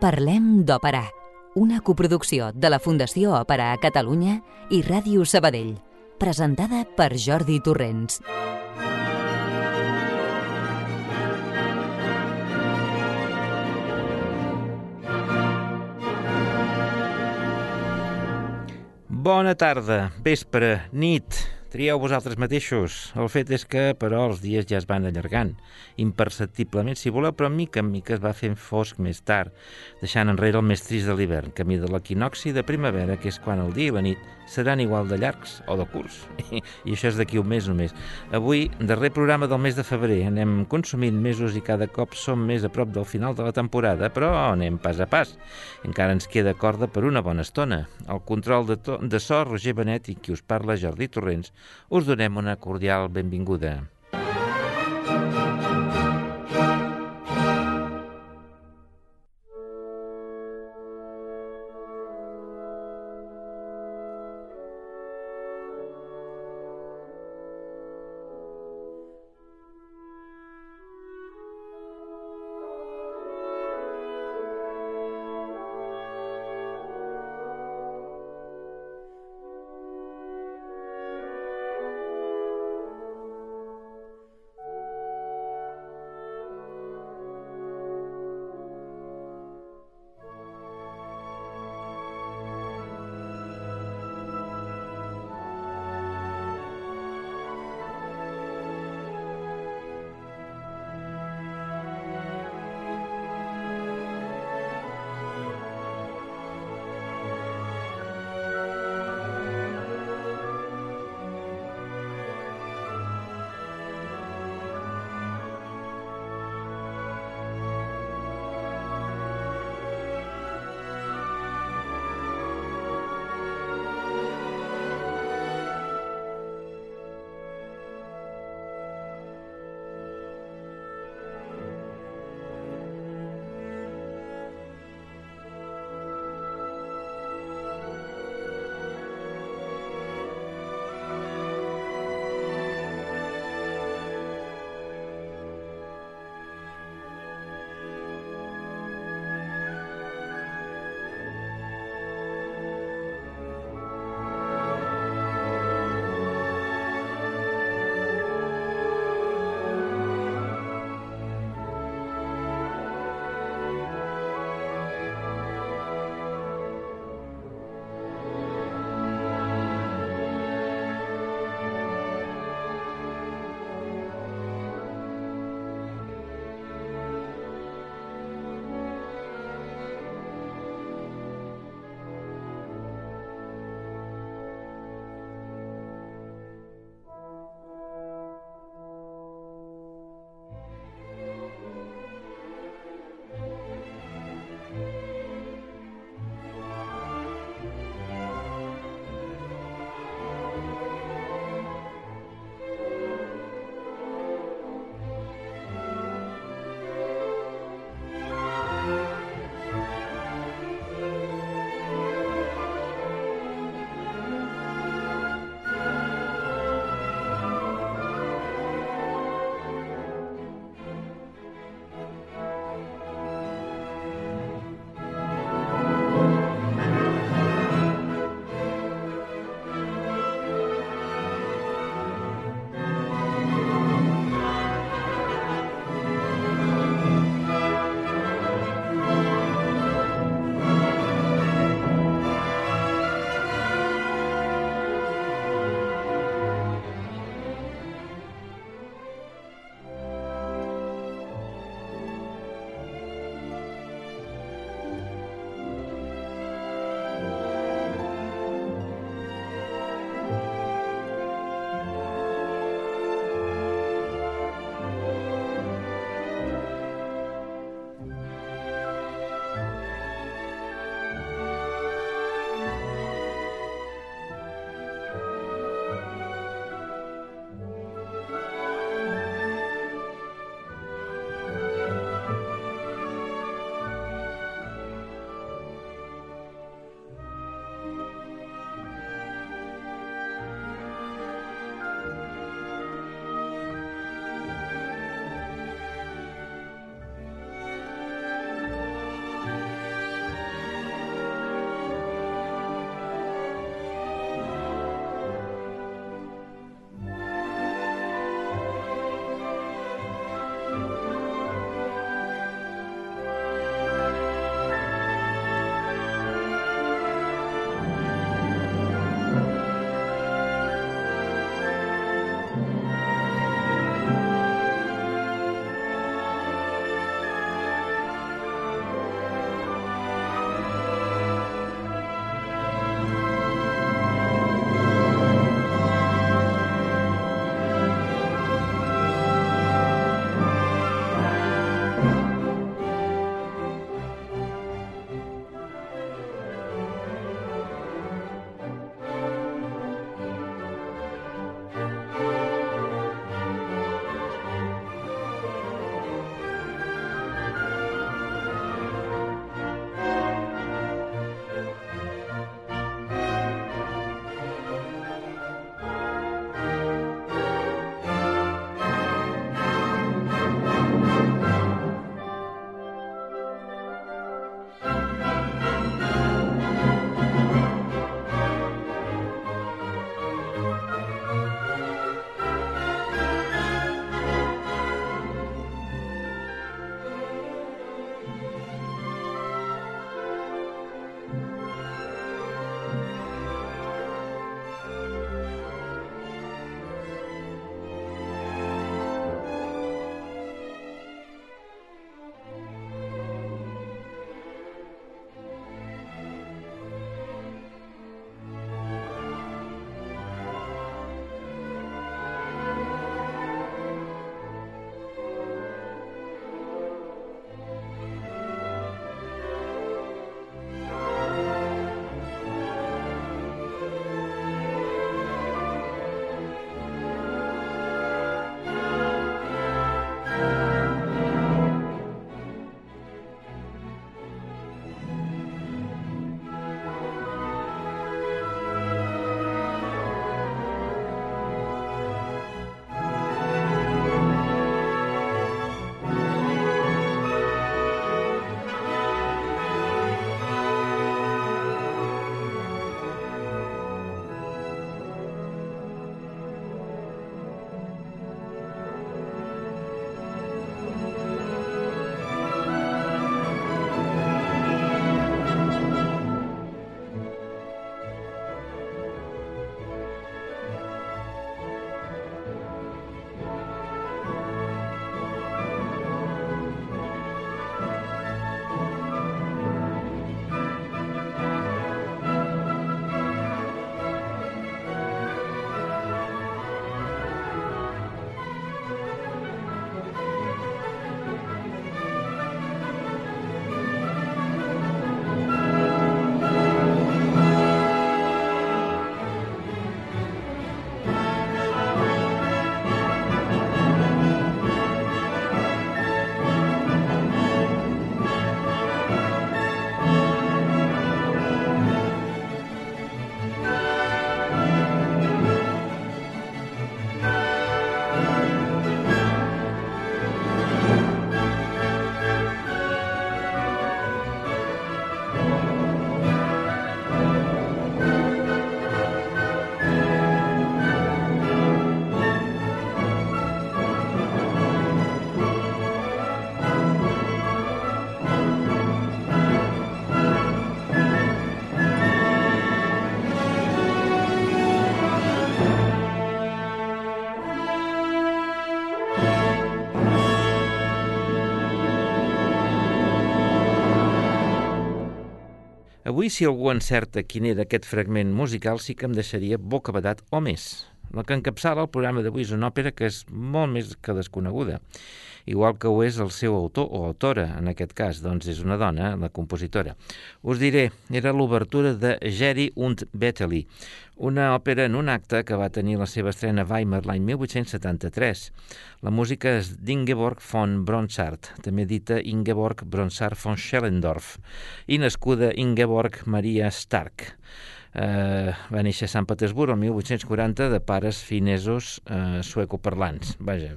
Parlem d'Òpera, una coproducció de la Fundació Òpera a Catalunya i Ràdio Sabadell, presentada per Jordi Torrents. Bona tarda, vespre, nit, trieu vosaltres mateixos. El fet és que, però, els dies ja es van allargant, imperceptiblement, si voleu, però mica en mica es va fent fosc més tard, deixant enrere el més trist de l'hivern, camí de l'equinoxi de primavera, que és quan el dia i la nit seran igual de llargs o de curts. I això és d'aquí un mes només. Avui, darrer programa del mes de febrer, anem consumint mesos i cada cop som més a prop del final de la temporada, però anem pas a pas. Encara ens queda corda per una bona estona. El control de, to de so, Roger Benet i qui us parla, Jordi Torrents, us donem una cordial benvinguda. Avui, si algú encerta quin era aquest fragment musical, sí que em deixaria bocabadat o més. La que encapçala el programa d'avui és una òpera que és molt més que desconeguda, igual que ho és el seu autor o autora, en aquest cas, doncs és una dona, la compositora. Us diré, era l'obertura de Geri und Betteli, una òpera en un acte que va tenir la seva estrena a Weimar l'any 1873. La música és d'Ingeborg von Bronsart, també dita Ingeborg Bronsart von Schellendorf, i nascuda Ingeborg Maria Stark. Eh, va néixer a Sant Petersburg el 1840 de pares finesos eh, suecoparlants. Vaja,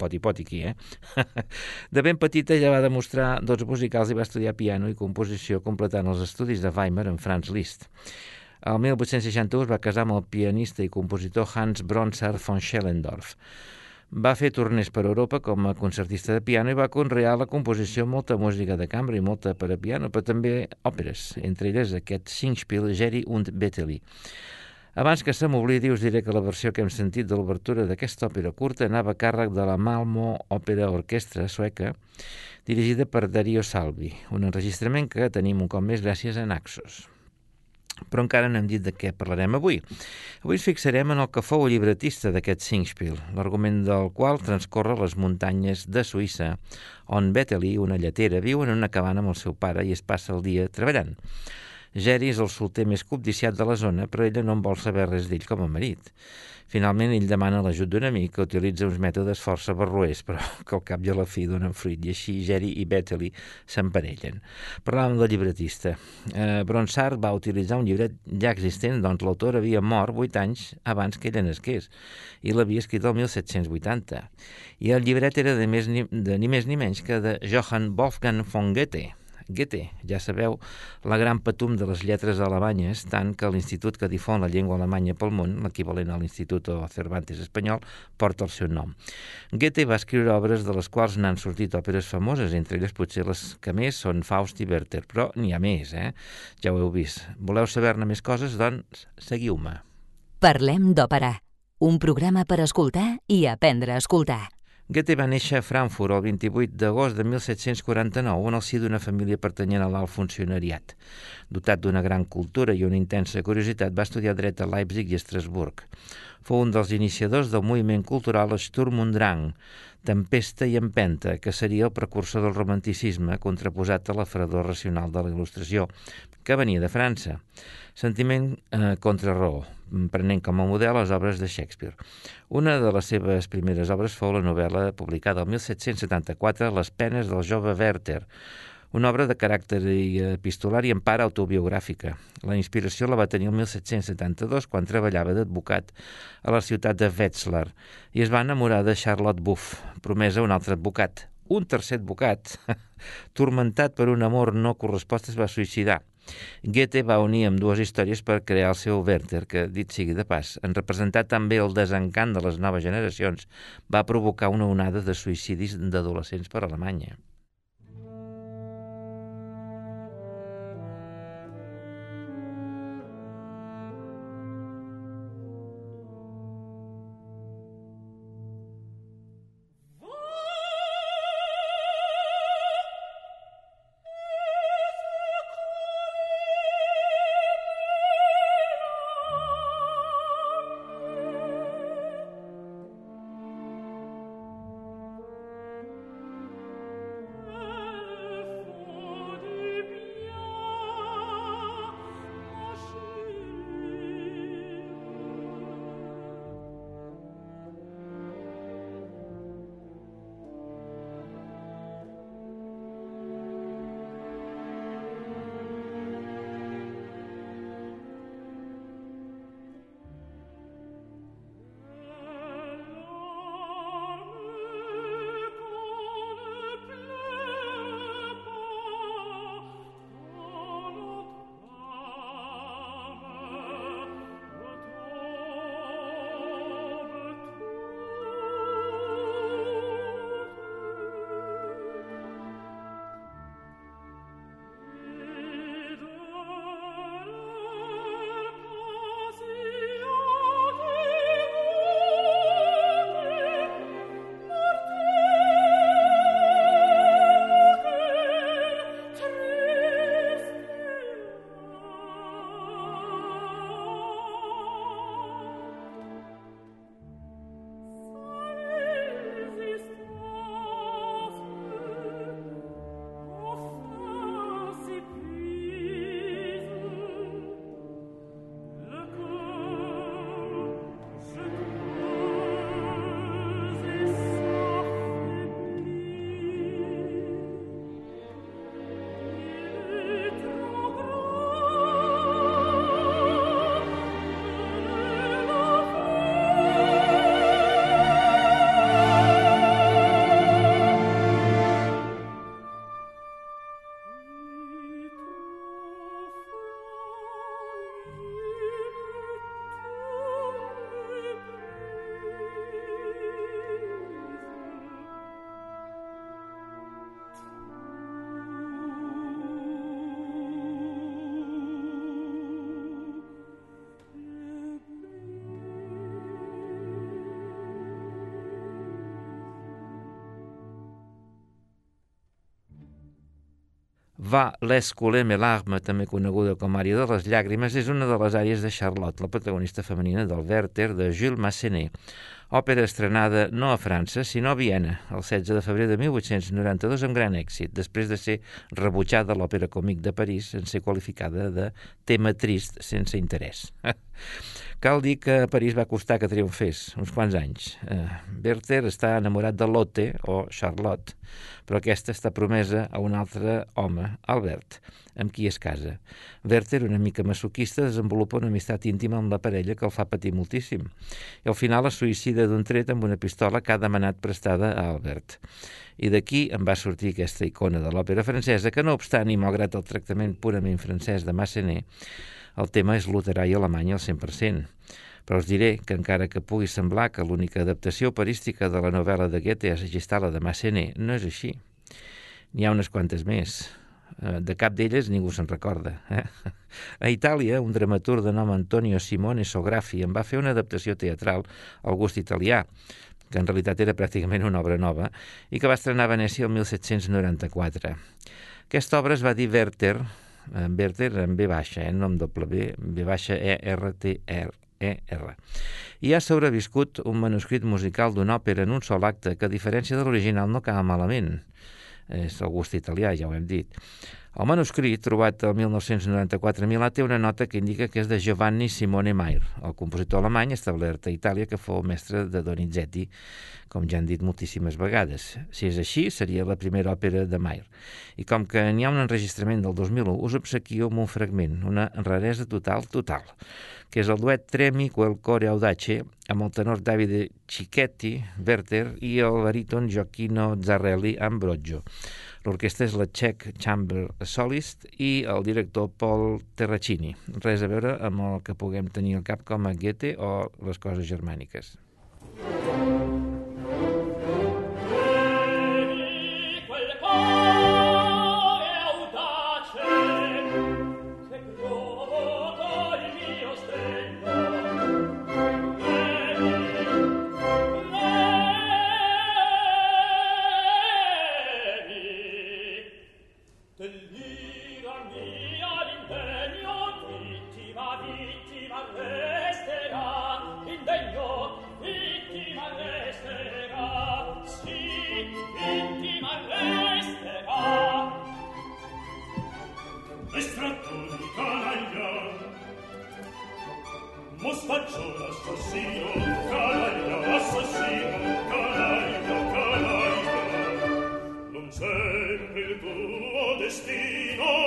poti poti aquí, eh? de ben petita ja va demostrar dots musicals i va estudiar piano i composició completant els estudis de Weimar en Franz Liszt. El 1861 es va casar amb el pianista i compositor Hans Bronsart von Schellendorf. Va fer torners per Europa com a concertista de piano i va conrear la composició molta música de cambra i molta per a piano, però també òperes, entre elles aquest Singspiel Geri und Betteli. Abans que se m'oblidi, us diré que la versió que hem sentit de l'obertura d'aquesta òpera curta anava a càrrec de la Malmo Òpera Orquestra sueca, dirigida per Dario Salvi, un enregistrament que tenim un cop més gràcies a Naxos. Però encara no hem dit de què parlarem avui. Avui ens fixarem en el que fou el llibretista d'aquest Singspiel, l'argument del qual transcorre les muntanyes de Suïssa, on Betteli, una lletera, viu en una cabana amb el seu pare i es passa el dia treballant. Geri és el solter més cobdiciat de la zona, però ella no en vol saber res d'ell com a marit. Finalment, ell demana l'ajut d'un amic que utilitza uns mètodes força barroers, però que al cap i a la fi donen fruit, i així Geri i Bettely s'emparellen. Parlàvem del llibretista. Eh, Bronsart va utilitzar un llibret ja existent, doncs l'autor havia mort vuit anys abans que ella nasqués, i l'havia escrit el 1780. I el llibret era de, més ni, de ni més ni menys que de Johann Wolfgang von Goethe, Goethe, ja sabeu, la gran patum de les lletres alemanyes, tant que l'Institut que difon la llengua alemanya pel món, l'equivalent a l'Institut Cervantes espanyol, porta el seu nom. Goethe va escriure obres de les quals n'han sortit òperes famoses, entre elles potser les que més són Faust i Werther, però n'hi ha més, eh? Ja ho heu vist. Voleu saber-ne més coses? Doncs seguiu-me. Parlem d'òpera, un programa per escoltar i aprendre a escoltar. Goethe va néixer a Frankfurt el 28 d'agost de 1749 en el si d'una família pertanyent a l'alt funcionariat. Dotat d'una gran cultura i una intensa curiositat, va estudiar dret a Leipzig i Estrasburg. Fou un dels iniciadors del moviment cultural Sturm und Drang, Tempesta i Empenta, que seria el precursor del romanticisme contraposat a la fredor racional de la il·lustració, que venia de França. Sentiment eh, contra raó, prenent com a model les obres de Shakespeare. Una de les seves primeres obres fou la novel·la publicada el 1774, Les penes del jove Werther, una obra de caràcter epistolar i en part autobiogràfica. La inspiració la va tenir el 1772 quan treballava d'advocat a la ciutat de Wetzlar i es va enamorar de Charlotte Buff, promesa un altre advocat. Un tercer advocat, turmentat per un amor no correspost, es va suïcidar. Goethe va unir amb dues històries per crear el seu Werther, que, dit sigui de pas, en representar també el desencant de les noves generacions, va provocar una onada de suïcidis d'adolescents per Alemanya. Va l'escolé larme, també coneguda com àrea de les llàgrimes, és una de les àrees de Charlotte, la protagonista femenina del Werther de Jules Massenet, òpera estrenada no a França, sinó a Viena, el 16 de febrer de 1892 amb gran èxit, després de ser rebutjada l'òpera còmic de París en ser qualificada de tema trist sense interès. Cal dir que París va costar que triomfés, uns quants anys. Eh, Werther està enamorat de Lotte, o Charlotte, però aquesta està promesa a un altre home, Albert, amb qui es casa. Werther, una mica masoquista, desenvolupa una amistat íntima amb la parella que el fa patir moltíssim. I al final es suïcida d'un tret amb una pistola que ha demanat prestada a Albert. I d'aquí en va sortir aquesta icona de l'òpera francesa que, no obstant, i malgrat el tractament purament francès de Massenet, el tema és luterà i alemany al 100%. Però us diré que encara que pugui semblar que l'única adaptació operística de la novel·la de Goethe és Gestala de Massenet, no és així. N'hi ha unes quantes més. Eh, de cap d'elles ningú se'n recorda. Eh? A Itàlia, un dramaturg de nom Antonio Simone Sografi en va fer una adaptació teatral al gust italià, que en realitat era pràcticament una obra nova, i que va estrenar a Venècia el 1794. Aquesta obra es va dir Werther, Werther en B baixa, eh, no amb doble B, B baixa E, R, T, R, E, R. I ha sobreviscut un manuscrit musical d'una òpera en un sol acte que, a diferència de l'original, no acaba malament. És el gust italià, ja ho hem dit. El manuscrit, trobat el 1994 a Milà, té una nota que indica que és de Giovanni Simone Mair, el compositor alemany establert a Itàlia que fou mestre de Donizetti, com ja han dit moltíssimes vegades. Si és així, seria la primera òpera de Mair. I com que n'hi ha un enregistrament del 2001, us obsequio amb un fragment, una raresa total, total, que és el duet Tremi quel core audace amb el tenor Davide Cicchetti, Werther, i el baríton Gioacchino Zarrelli Ambrogio. L'orquestra és la Czech Chamber Solist i el director Paul Terracini. Res a veure amb el que puguem tenir al cap com a Goethe o les coses germàniques. destino.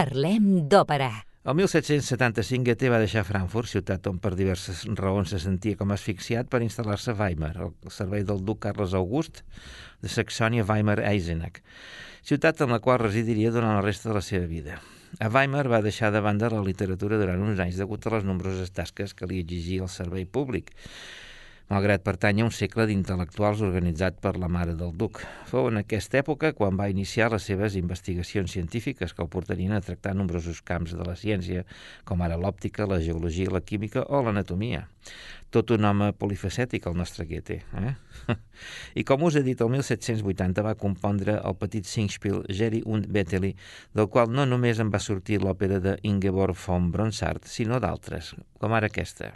Parlem d'òpera. El 1775 Goethe va deixar Frankfurt, ciutat on per diverses raons se sentia com asfixiat, per instal·lar-se a Weimar, al servei del duc Carles August de Saxònia-Weimar-Eisenach, ciutat en la qual residiria durant la resta de la seva vida. A Weimar va deixar de banda la literatura durant uns anys degut a les nombroses tasques que li exigia el servei públic malgrat pertany a un segle d'intel·lectuals organitzat per la mare del duc. Fou en aquesta època quan va iniciar les seves investigacions científiques que el portarien a tractar nombrosos camps de la ciència, com ara l'òptica, la geologia, la química o l'anatomia. Tot un home polifacètic, el nostre Goethe. Eh? I com us he dit, el 1780 va compondre el petit Singspiel Geri und Betteli, del qual no només en va sortir l'òpera de Ingeborg von Bronsart, sinó d'altres, com ara aquesta.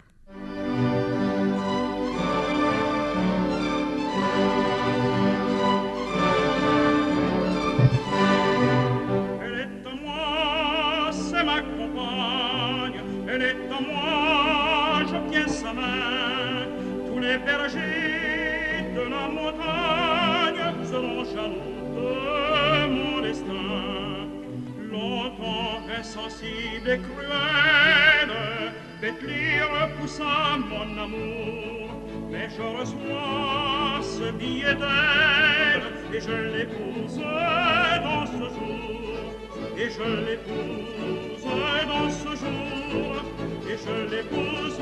Je l'épouse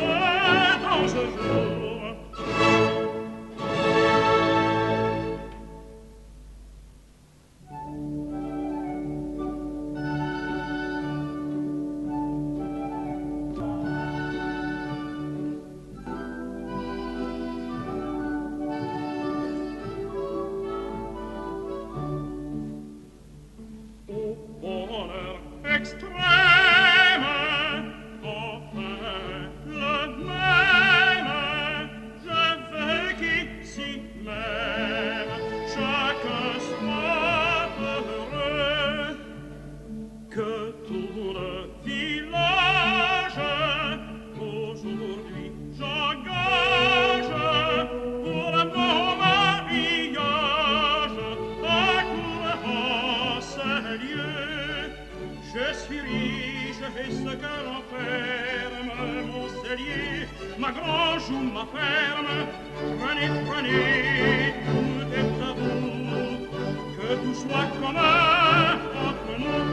dans ce jour. sois comme un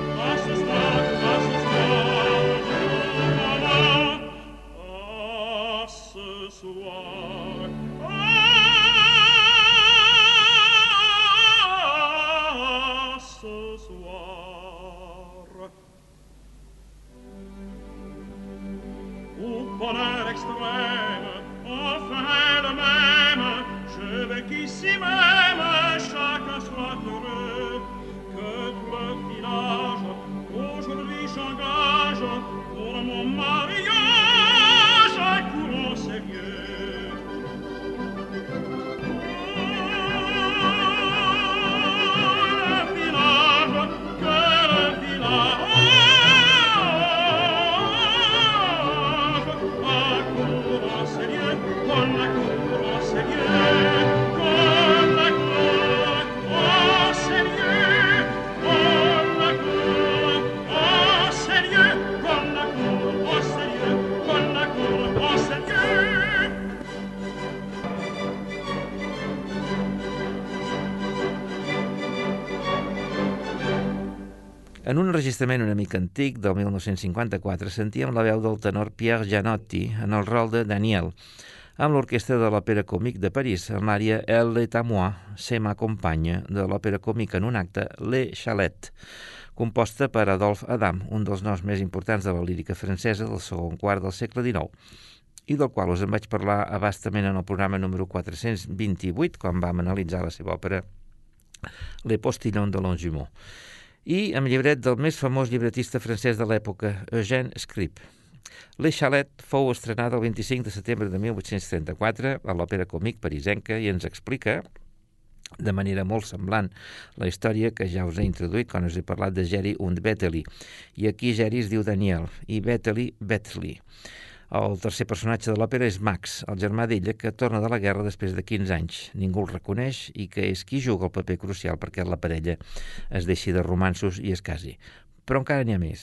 enregistrament una mica antic, del 1954, sentíem la veu del tenor Pierre Gianotti en el rol de Daniel, amb l'orquestra de l'Òpera Còmic de París, en l'àrea Elle est à moi, c'est ma compagne, de l'Òpera Còmic en un acte, Le Chalet, composta per Adolphe Adam, un dels noms més importants de la lírica francesa del segon quart del segle XIX, i del qual us en vaig parlar abastament en el programa número 428, quan vam analitzar la seva òpera Le Postillon de Longjumeau i amb llibret del més famós llibretista francès de l'època, Eugène Scrip. Le Chalet fou estrenada el 25 de setembre de 1834 a l'Òpera Còmic parisenca i ens explica de manera molt semblant la història que ja us he introduït quan us he parlat de Geri und Betteli. I aquí Geri es diu Daniel i Betteli, Betteli. El tercer personatge de l'òpera és Max, el germà d'ella, que torna de la guerra després de 15 anys. Ningú el reconeix i que és qui juga el paper crucial perquè la parella es deixi de romansos i es casi. però encara n'hi ha més.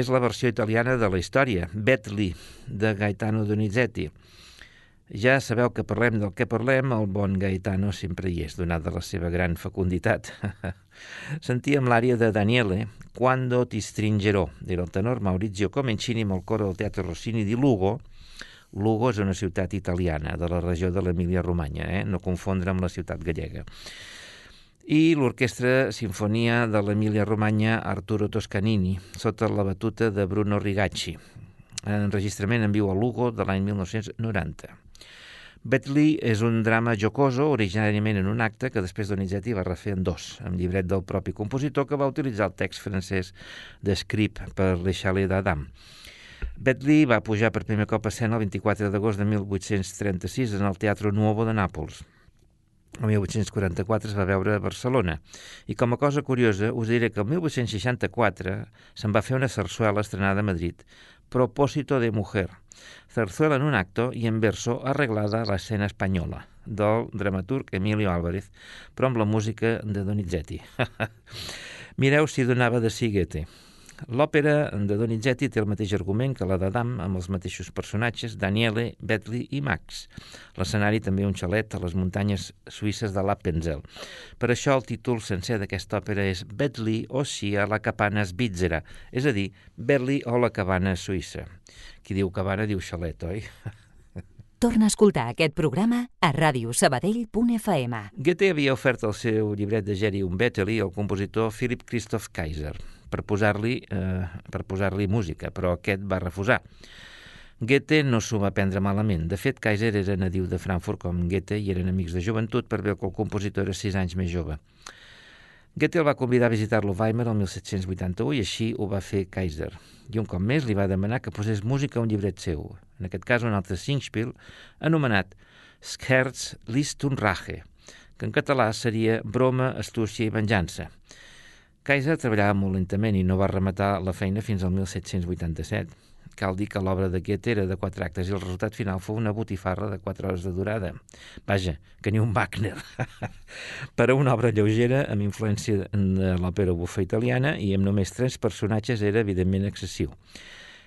És la versió italiana de la història, Betli, de Gaetano Donizetti. Ja sabeu que parlem del que parlem, el bon Gaetano sempre hi és, donat de la seva gran fecunditat. Sentíem l'àrea de Daniele, Quando ti stringerò, era el tenor Maurizio Comencini amb el coro del Teatre Rossini di Lugo. Lugo és una ciutat italiana de la regió de l'Emília-Romanya, eh? no confondre amb la ciutat gallega i l'Orquestra Sinfonia de l'Emília-Romanya Arturo Toscanini, sota la batuta de Bruno Rigacci, enregistrament en viu a Lugo de l'any 1990. Betley és un drama jocoso, originàriament en un acte que després Donizetti va refer en dos, amb llibret del propi compositor que va utilitzar el text francès d'Escrip per Les Chalets d'Adam. Betley va pujar per primer cop a escena el 24 d'agost de 1836 en el Teatro Nuovo de Nàpols el 1844 es va veure a Barcelona. I com a cosa curiosa, us diré que el 1864 se'n va fer una sarsuela estrenada a Madrid, Propósito de Mujer, zarzuela en un acto i en verso arreglada a l'escena espanyola, del dramaturg Emilio Álvarez, però amb la música de Donizetti. Mireu si donava de si Goethe. L'òpera de Donizetti té el mateix argument que la d'Adam, amb els mateixos personatges, Daniele, Betli i Max. L'escenari també un xalet a les muntanyes suïsses de l'Appenzell. Per això el títol sencer d'aquesta òpera és Betli o Sia la cabana svizzera, és a dir, Betli o la cabana suïssa. Qui diu cabana diu xalet, oi? Torna a escoltar aquest programa a radiosabadell.fm. Goethe havia ofert el seu llibret de Geri Beteli al compositor Philip Christoph Kaiser per posar-li eh, per posar-li música, però aquest va refusar. Goethe no s'ho va prendre malament. De fet, Kaiser era nadiu de Frankfurt com Goethe i eren amics de joventut per veure que el compositor era sis anys més jove. Goethe el va convidar a visitar-lo a Weimar el 1781 i així ho va fer Kaiser. I un cop més li va demanar que posés música a un llibret seu, en aquest cas un altre Singspiel, anomenat Scherz, List und Rache, que en català seria broma, astúcia i venjança. Kaiser treballava molt lentament i no va rematar la feina fins al 1787. Cal dir que l'obra de Goethe era de quatre actes i el resultat final fou una botifarra de quatre hores de durada. Vaja, que ni un Wagner. per a una obra lleugera amb influència de l'òpera bufa italiana i amb només tres personatges era evidentment excessiu.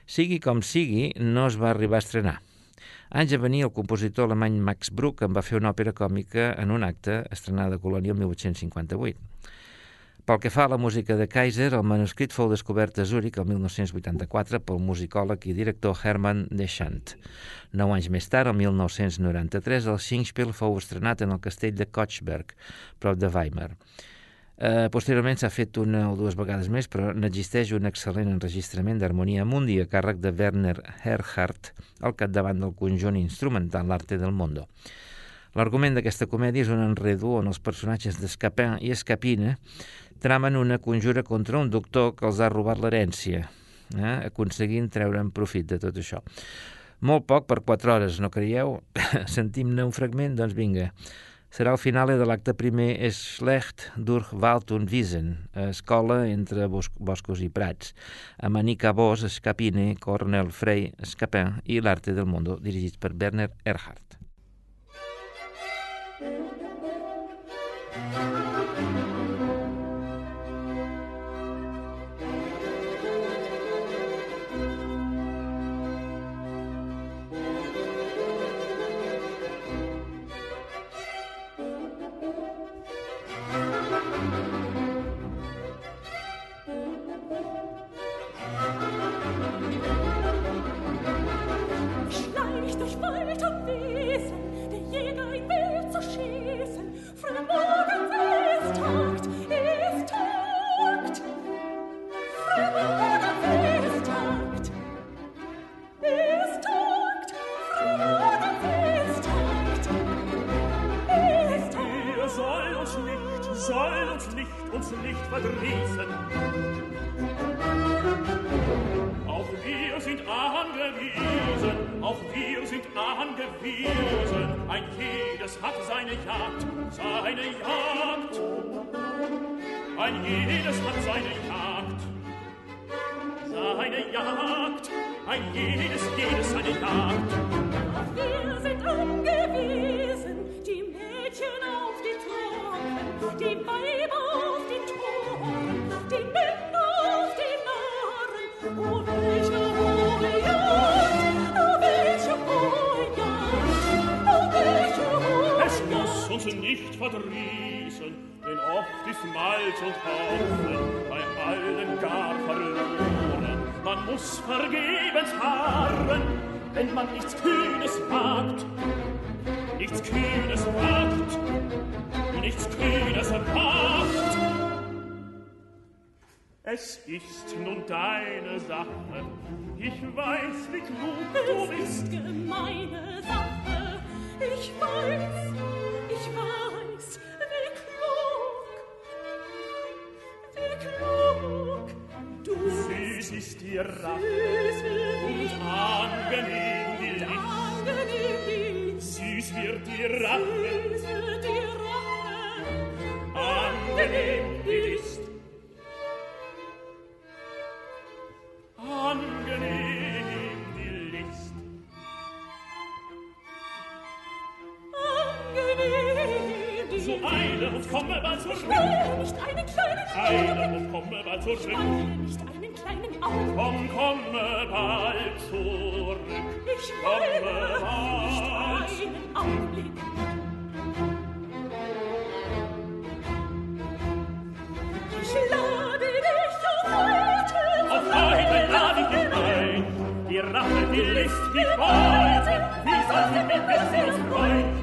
Sigui com sigui, no es va arribar a estrenar. Anys a venir, el compositor alemany Max Bruch en va fer una òpera còmica en un acte estrenada a Colònia el 1858. Pel que fa a la música de Kaiser, el manuscrit fou descobert a Zúrich el 1984 pel musicòleg i director Hermann Deschant. Nou anys més tard, el 1993, el Singspiel fou estrenat en el castell de Kochberg, prop de Weimar. Eh, posteriorment s'ha fet una o dues vegades més, però n'existeix un excel·lent enregistrament d'Harmonia Mundi a càrrec de Werner Erhardt al capdavant del conjunt instrumental L'Arte del Mondo. L'argument d'aquesta comèdia és un enredo on els personatges d'Escapin i Escapina tramen una conjura contra un doctor que els ha robat l'herència, eh? aconseguint treure'n profit de tot això. Molt poc per quatre hores, no creieu? Sentim-ne un fragment? Doncs vinga. Serà el final de l'acte primer Schlecht durch Wald und Wiesen, escola entre bos boscos i prats, amb Anika Bos, Escapine, Cornel Frey, Escapin i l'Arte del Mundo, dirigits per Werner soll uns nicht, uns nicht verdrießen. Auch wir sind angewiesen, auch wir sind angewiesen. Ein jedes hat seine Jagd, seine Jagd. Ein jedes hat seine Jagd, seine Jagd. Ein jedes, jedes seine Jagd. Auch wir sind angewiesen, die Mädchen auf die Tür. nicht verdrießen, denn oft ist Malz und Haufen bei allen gar verloren. Man muss vergebens harren, wenn man nichts Kühnes wagt, Erhardt. Es ist nun deine Sache. Ich weiß, wie klug du bist. Es ist gemeine Sache. Ich weiß, ich weiß, wie klug. Wie klug du bist. Süß ist die Rache. Und angenehm Dies wird die Rache. Dies wird die Rache. Angenehm, die ist. Angenehm, die List. Angenehm eile und komme bald zur Ruhe. Nicht einen kleinen Augenblick. Eile und komme bald zur Ruhe. Eile nicht einen kleinen Augenblick. Komm, komme bald zurück. Ich komme bald. nicht einen Augenblick. Ich lade dich auf heute. Auf heute lade ich dich ein. Die Rache, die List, die Freude. wie soll sie mir besser freuen?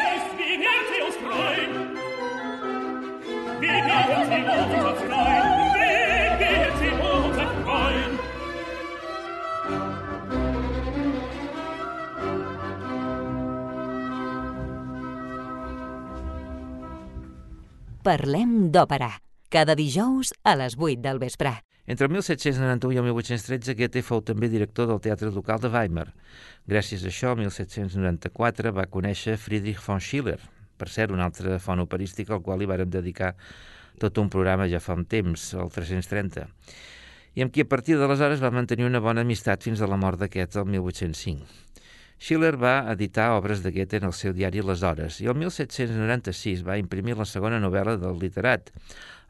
Parlem d'òpera, cada dijous a les 8 del vespre. Entre el 1791 i el 1813, Goethe fou també director del Teatre Local de Weimar. Gràcies a això, el 1794 va conèixer Friedrich von Schiller, per cert, un altre font operístic al qual li vàrem dedicar tot un programa ja fa un temps, el 330, i amb qui a partir d'aleshores va mantenir una bona amistat fins a la mort d'aquest el 1805. Schiller va editar obres de Goethe en el seu diari Les Hores i el 1796 va imprimir la segona novel·la del literat,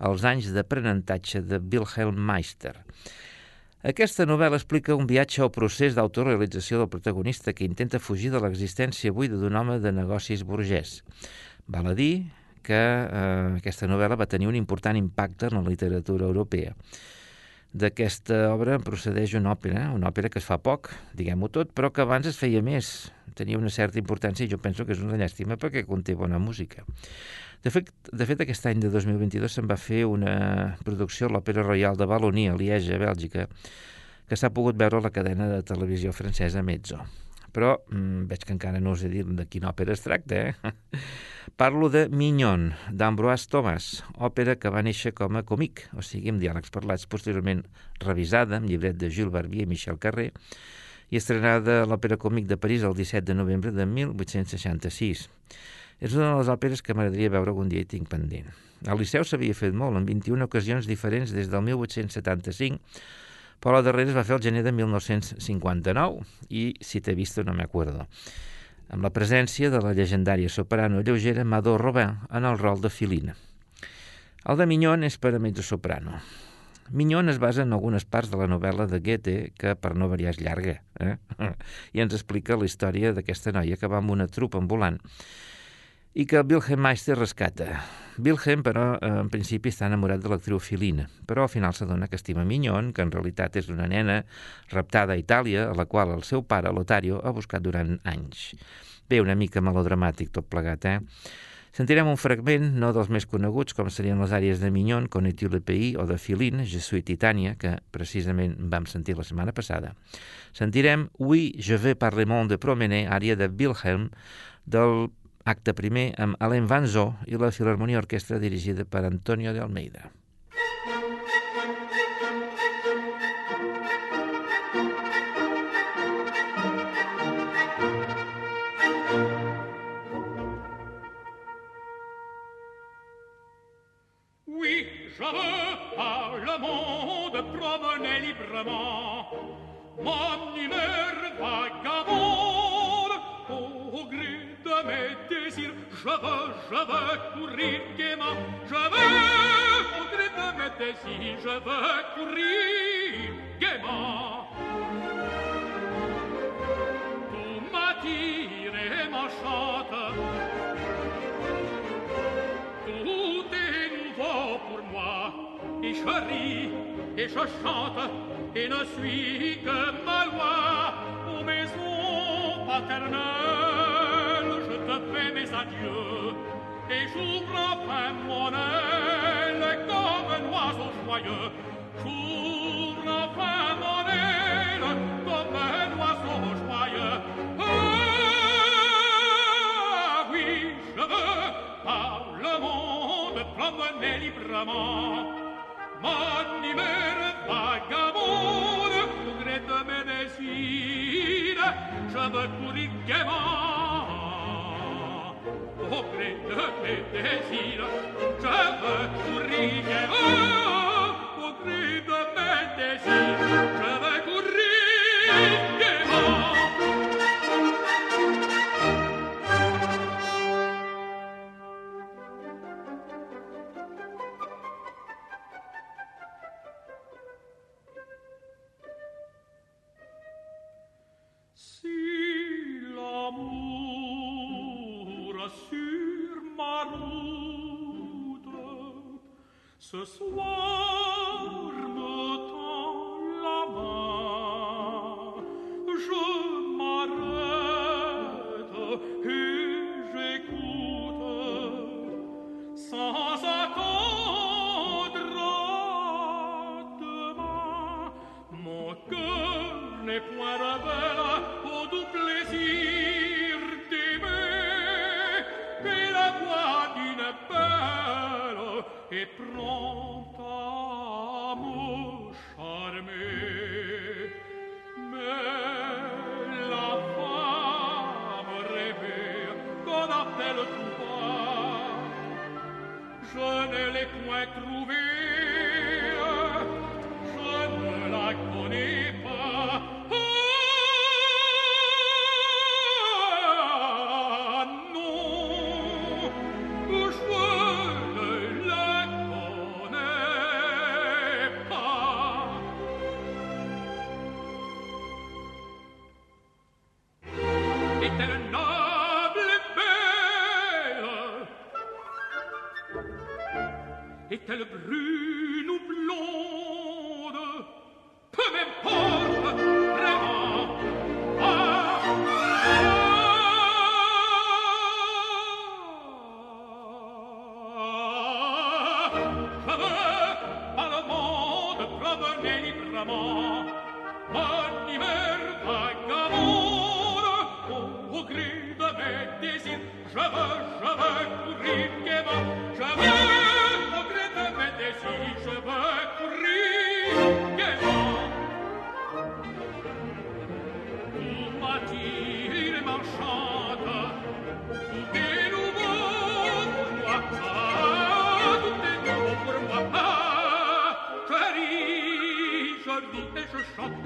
Els anys d'aprenentatge de Wilhelm Meister. Aquesta novel·la explica un viatge al procés d'autorealització del protagonista que intenta fugir de l'existència buida d'un home de negocis burgès. Val a dir que eh, aquesta novel·la va tenir un important impacte en la literatura europea. D'aquesta obra en procedeix una òpera, una òpera que es fa poc, diguem-ho tot, però que abans es feia més, tenia una certa importància i jo penso que és una llàstima perquè conté bona música. De fet, de fet aquest any de 2022 se'n va fer una producció a l'Òpera Royal de Valonia, a Lieja, Bèlgica, que s'ha pogut veure a la cadena de televisió francesa Mezzo. Però mm, veig que encara no us he dit de quina òpera es tracta, eh? Parlo de Mignon, d'Ambroise Thomas, òpera que va néixer com a còmic, o sigui, amb diàlegs parlats posteriorment revisada, amb llibret de Jules Barbier i Michel Carré, i estrenada a l'Òpera Còmic de París el 17 de novembre de 1866. És una de les òperes que m'agradaria veure algun dia i tinc pendent. Al Liceu s'havia fet molt, en 21 ocasions diferents des del 1875, però la darrera es va fer el gener de 1959 i, si t'he vist, no m'acuerdo amb la presència de la llegendària soprano lleugera Madó Robin en el rol de Filina. El de Mignon és per a mezzo-soprano. Mignon es basa en algunes parts de la novel·la de Goethe, que per no variar és llarga, eh? i ens explica la història d'aquesta noia que va amb una trupa ambulant i que Wilhelm Meister rescata. Wilhelm, però, en principi està enamorat de l'actriu Filina, però al final s'adona que estima Mignon, que en realitat és una nena raptada a Itàlia, a la qual el seu pare, Lotario, ha buscat durant anys. Bé, una mica melodramàtic tot plegat, eh? Sentirem un fragment, no dels més coneguts, com serien les àrees de Mignon, Connais-tu le o de Filin, Je Titania, que precisament vam sentir la setmana passada. Sentirem Oui, je veux par le monde promener, àrea de Wilhelm, del acte primer amb Alain Vanzo i la Filharmonia Orquestra dirigida per Antonio de Almeida. Je veux courir gaiement, je veux gré de mes désirs, je veux courir gaiement. Tout m'attire et m'enchante, tout est nouveau pour moi, et je ris et je chante et ne suis que ma loi. Ô maison paternelle, je fais mes adieux et j'ouvre enfin mon aile comme un oiseau joyeux. J'ouvre enfin mon aile comme un oiseau joyeux. Ah, oui, je veux par le monde promener librement. Mon humeur vagabonde, au gré de mes désirs, je veux courir gaiement. Pour rire, oh, pour rire, me désir, je veux ce soir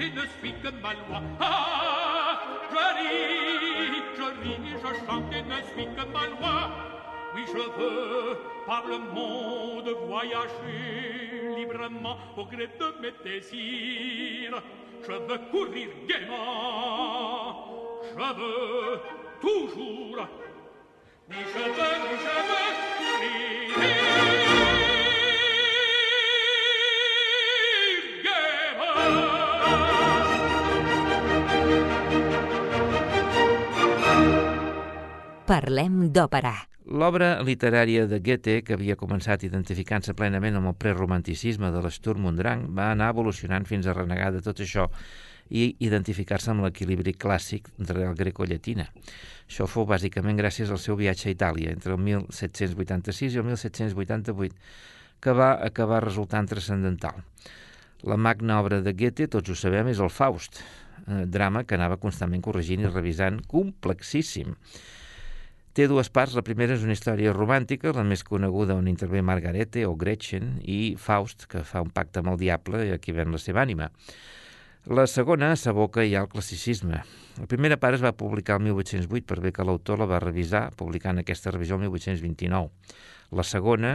et ne suis que malois. Ah, je ris, je ris, je chante et ne suis que malois. Oui, je veux par le monde voyager librement au gré de mes désirs. Je veux courir gaiement, je veux toujours. Oui, je veux, oui, je veux courir. Parlem d'òpera. L'obra literària de Goethe, que havia començat identificant-se plenament amb el preromanticisme de und Drang, va anar evolucionant fins a renegar de tot això i identificar-se amb l'equilibri clàssic de la greco-llatina. Això fou bàsicament gràcies al seu viatge a Itàlia entre el 1786 i el 1788, que va acabar resultant transcendental. La magna obra de Goethe, tots ho sabem, és el Faust, eh, drama que anava constantment corregint i revisant, complexíssim. Té dues parts. La primera és una història romàntica, la més coneguda on intervé Margarete o Gretchen i Faust, que fa un pacte amb el diable i aquí ven la seva ànima. La segona s'aboca ja al classicisme. La primera part es va publicar el 1808 per bé que l'autor la va revisar, publicant aquesta revisió el 1829. La segona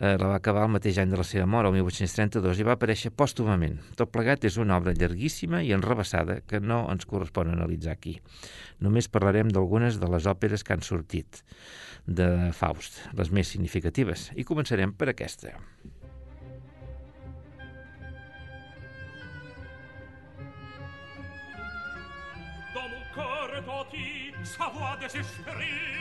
eh, la va acabar el mateix any de la seva mort, el 1832, i va aparèixer pòstumament. Tot plegat és una obra llarguíssima i enrebaçada que no ens correspon analitzar aquí. Només parlarem d'algunes de les òperes que han sortit de Faust, les més significatives, i començarem per aquesta. Dans mon retentit sa voix désespérée.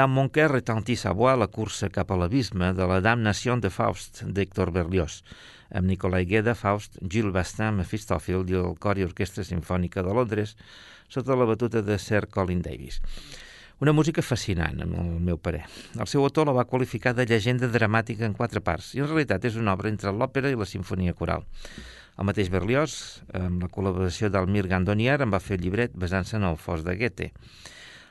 Vainqueur. Dans mon cœur retentit sa voix la cursa cap a l'abisme de la Damnation de Faust d'Héctor Berlioz, amb Nicolai Gueda, Faust, Gilles Bastin, Mephistophel i el Cor i Orquestra Simfònica de Londres, sota la batuta de Sir Colin Davis. Una música fascinant, en el meu parer. El seu autor la va qualificar de llegenda dramàtica en quatre parts, i en realitat és una obra entre l'òpera i la sinfonia coral. El mateix Berlioz, amb la col·laboració d'Almir Gandonier, en va fer el llibret basant-se en el Fos de Goethe.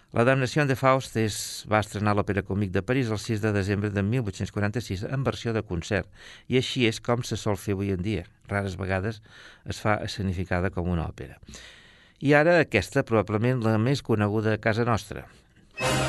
La damnació de Faust es va estrenar a l'Òpera Còmic de París el 6 de desembre de 1846 en versió de concert, i així és com se sol fer avui en dia. Rares vegades es fa escenificada com una òpera. I ara aquesta, probablement la més coneguda a casa nostra. Le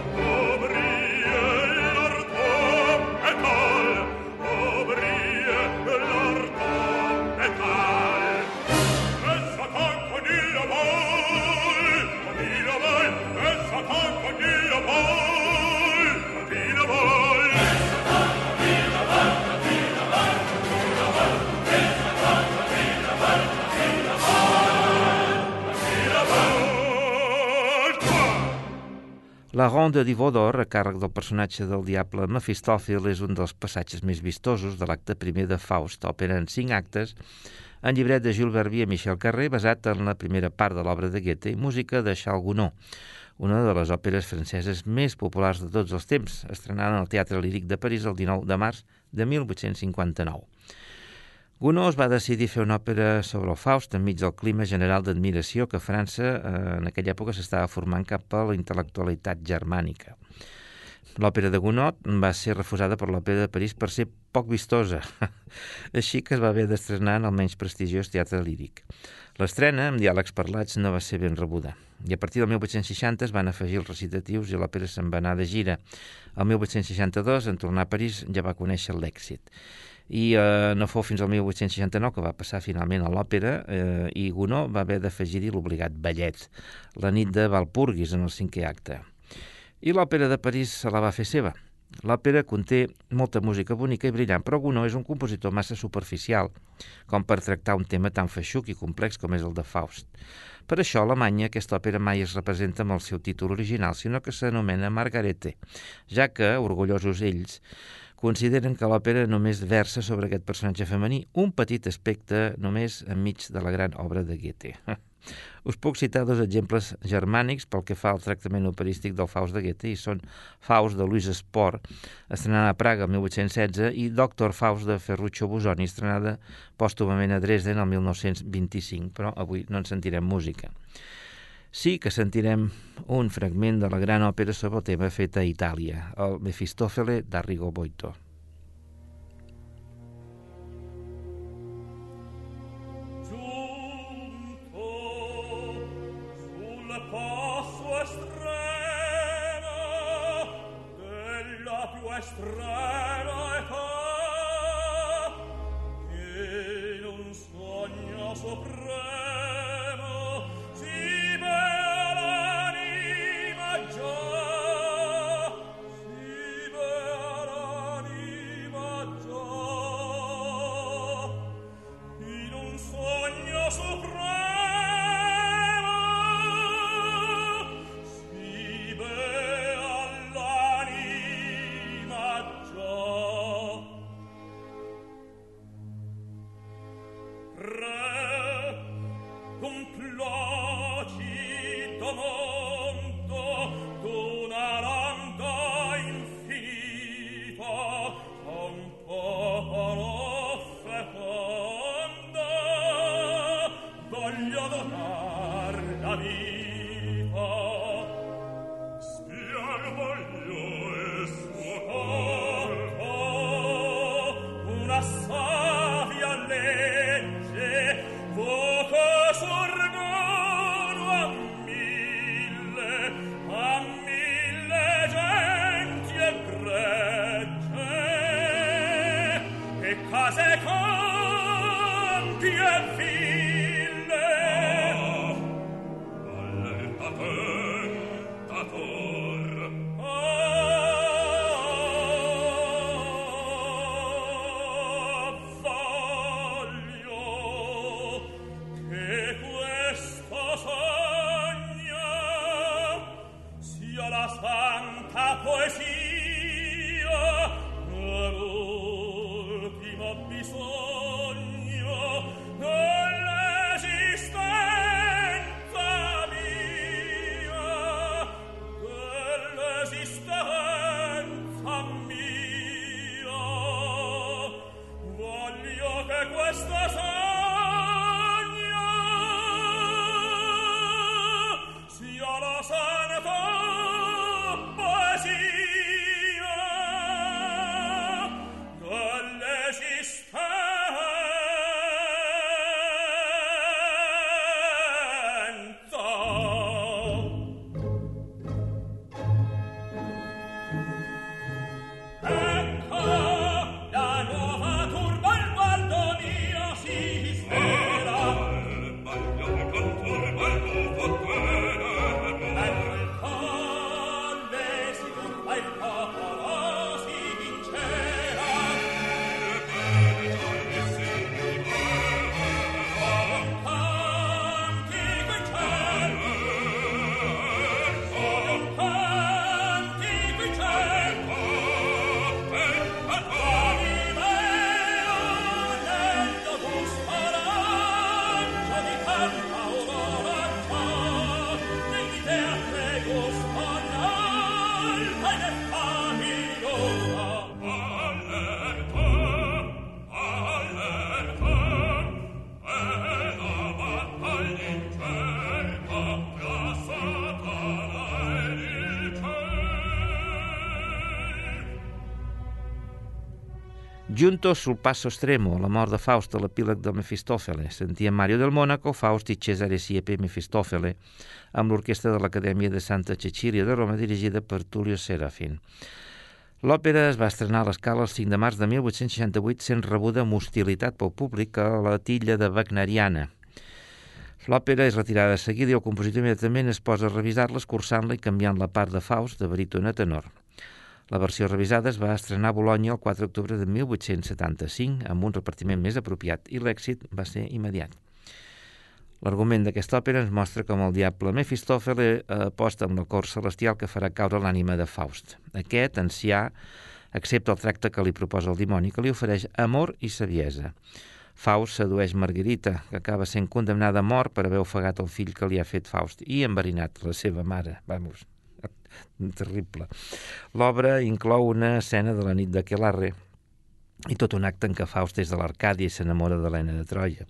La Ronda d'Ivodor, a càrrec del personatge del diable Mefistòfil, és un dels passatges més vistosos de l'acte primer de Faust, òpera en cinc actes, en llibret de Jules Verbier i Michel Carré, basat en la primera part de l'obra de Goethe i música de Charles Gounod, una de les òperes franceses més populars de tots els temps, estrenada en el Teatre Líric de París el 19 de març de 1859. Gounod va decidir fer una òpera sobre el Faust enmig del clima general d'admiració que França eh, en aquella època s'estava formant cap a la intel·lectualitat germànica. L'òpera de Gounod va ser refusada per l'òpera de París per ser poc vistosa, així que es va haver d'estrenar en el menys prestigiós teatre líric. L'estrena, amb diàlegs parlats, no va ser ben rebuda, i a partir del 1860 es van afegir els recitatius i l'òpera se'n va anar de gira. El 1862, en tornar a París, ja va conèixer l'èxit. I eh, no fou fins al 1869 que va passar finalment a l'òpera eh, i Gounod va haver d'afegir-hi l'obligat ballet, la nit de Valpurgis en el cinquè acte. I l'òpera de París se la va fer seva. L'òpera conté molta música bonica i brillant, però Gounod és un compositor massa superficial com per tractar un tema tan feixuc i complex com és el de Faust. Per això, a Alemanya, aquesta òpera mai es representa amb el seu títol original, sinó que s'anomena Margarete, ja que, orgullosos ells, consideren que l'òpera només versa sobre aquest personatge femení, un petit aspecte només enmig de la gran obra de Goethe. Us puc citar dos exemples germànics pel que fa al tractament operístic del Faust de Goethe i són Faust de Luis Spohr, estrenada a Praga el 1816, i Doctor Faust de Ferruccio Busoni, estrenada pòstumament a Dresden el 1925, però avui no en sentirem música sí que sentirem un fragment de la gran òpera sobre el tema feta a Itàlia, el Mefistòfele d'Arrigo Boito. Juntos sul passo estremo, la mort de Faust a l'epíleg de Mefistòfele, sentia Mario del Mónaco, Faust i Cesare Siepe Mefistòfele, amb l'orquestra de l'Acadèmia de Santa Cecília de Roma dirigida per Tullio Serafin. L'òpera es va estrenar a l'escala el 5 de març de 1868 sent rebuda amb hostilitat pel públic a la tilla de Wagneriana. L'òpera és retirada de seguida i el compositor immediatament es posa a revisar-la, escurçant-la i canviant la part de Faust de baríton a tenor. La versió revisada es va estrenar a Bologna el 4 d'octubre de 1875 amb un repartiment més apropiat i l'èxit va ser immediat. L'argument d'aquesta òpera ens mostra com el diable Mefistòfele aposta amb la cor celestial que farà caure l'ànima de Faust. Aquest, ancià, accepta el tracte que li proposa el dimoni, que li ofereix amor i saviesa. Faust sedueix Margarita, que acaba sent condemnada a mort per haver ofegat el fill que li ha fet Faust i enverinat la seva mare. Vamos, terrible. L'obra inclou una escena de la nit de Quelarre i tot un acte en què Faust és de l'Arcàdia i s'enamora d'Helena de Troia.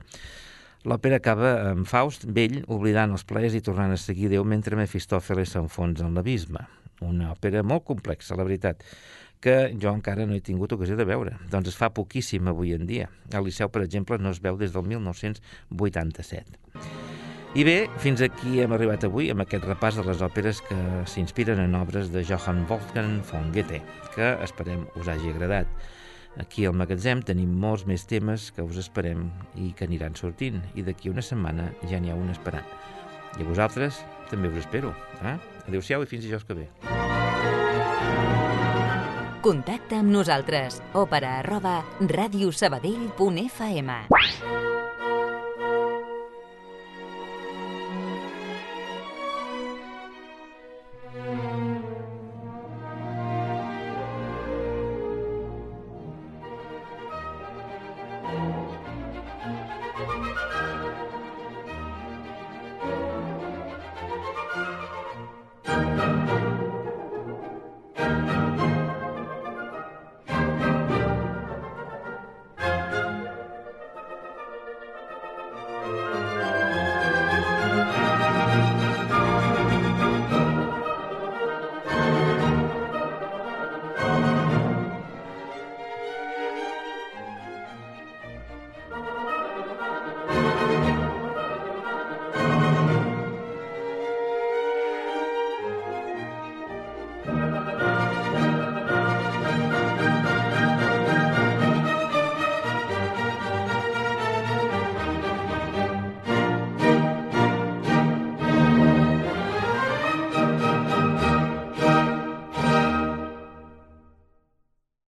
L'òpera acaba amb Faust, vell, oblidant els plaers i tornant a seguir Déu mentre Mefistòfeles s'enfonsa en l'abisme. Una òpera molt complexa, la veritat, que jo encara no he tingut ocasió de veure. Doncs es fa poquíssim avui en dia. Al Liceu, per exemple, no es veu des del 1987. I bé, fins aquí hem arribat avui amb aquest repàs de les òperes que s'inspiren en obres de Johann Wolfgang von Goethe, que esperem us hagi agradat. Aquí al magatzem tenim molts més temes que us esperem i que aniran sortint, i d'aquí una setmana ja n'hi ha un esperant. I a vosaltres també us espero. Eh? Adéu-siau i fins dijous que ve. Contacta amb nosaltres. Òpera arroba radiosabadell.fm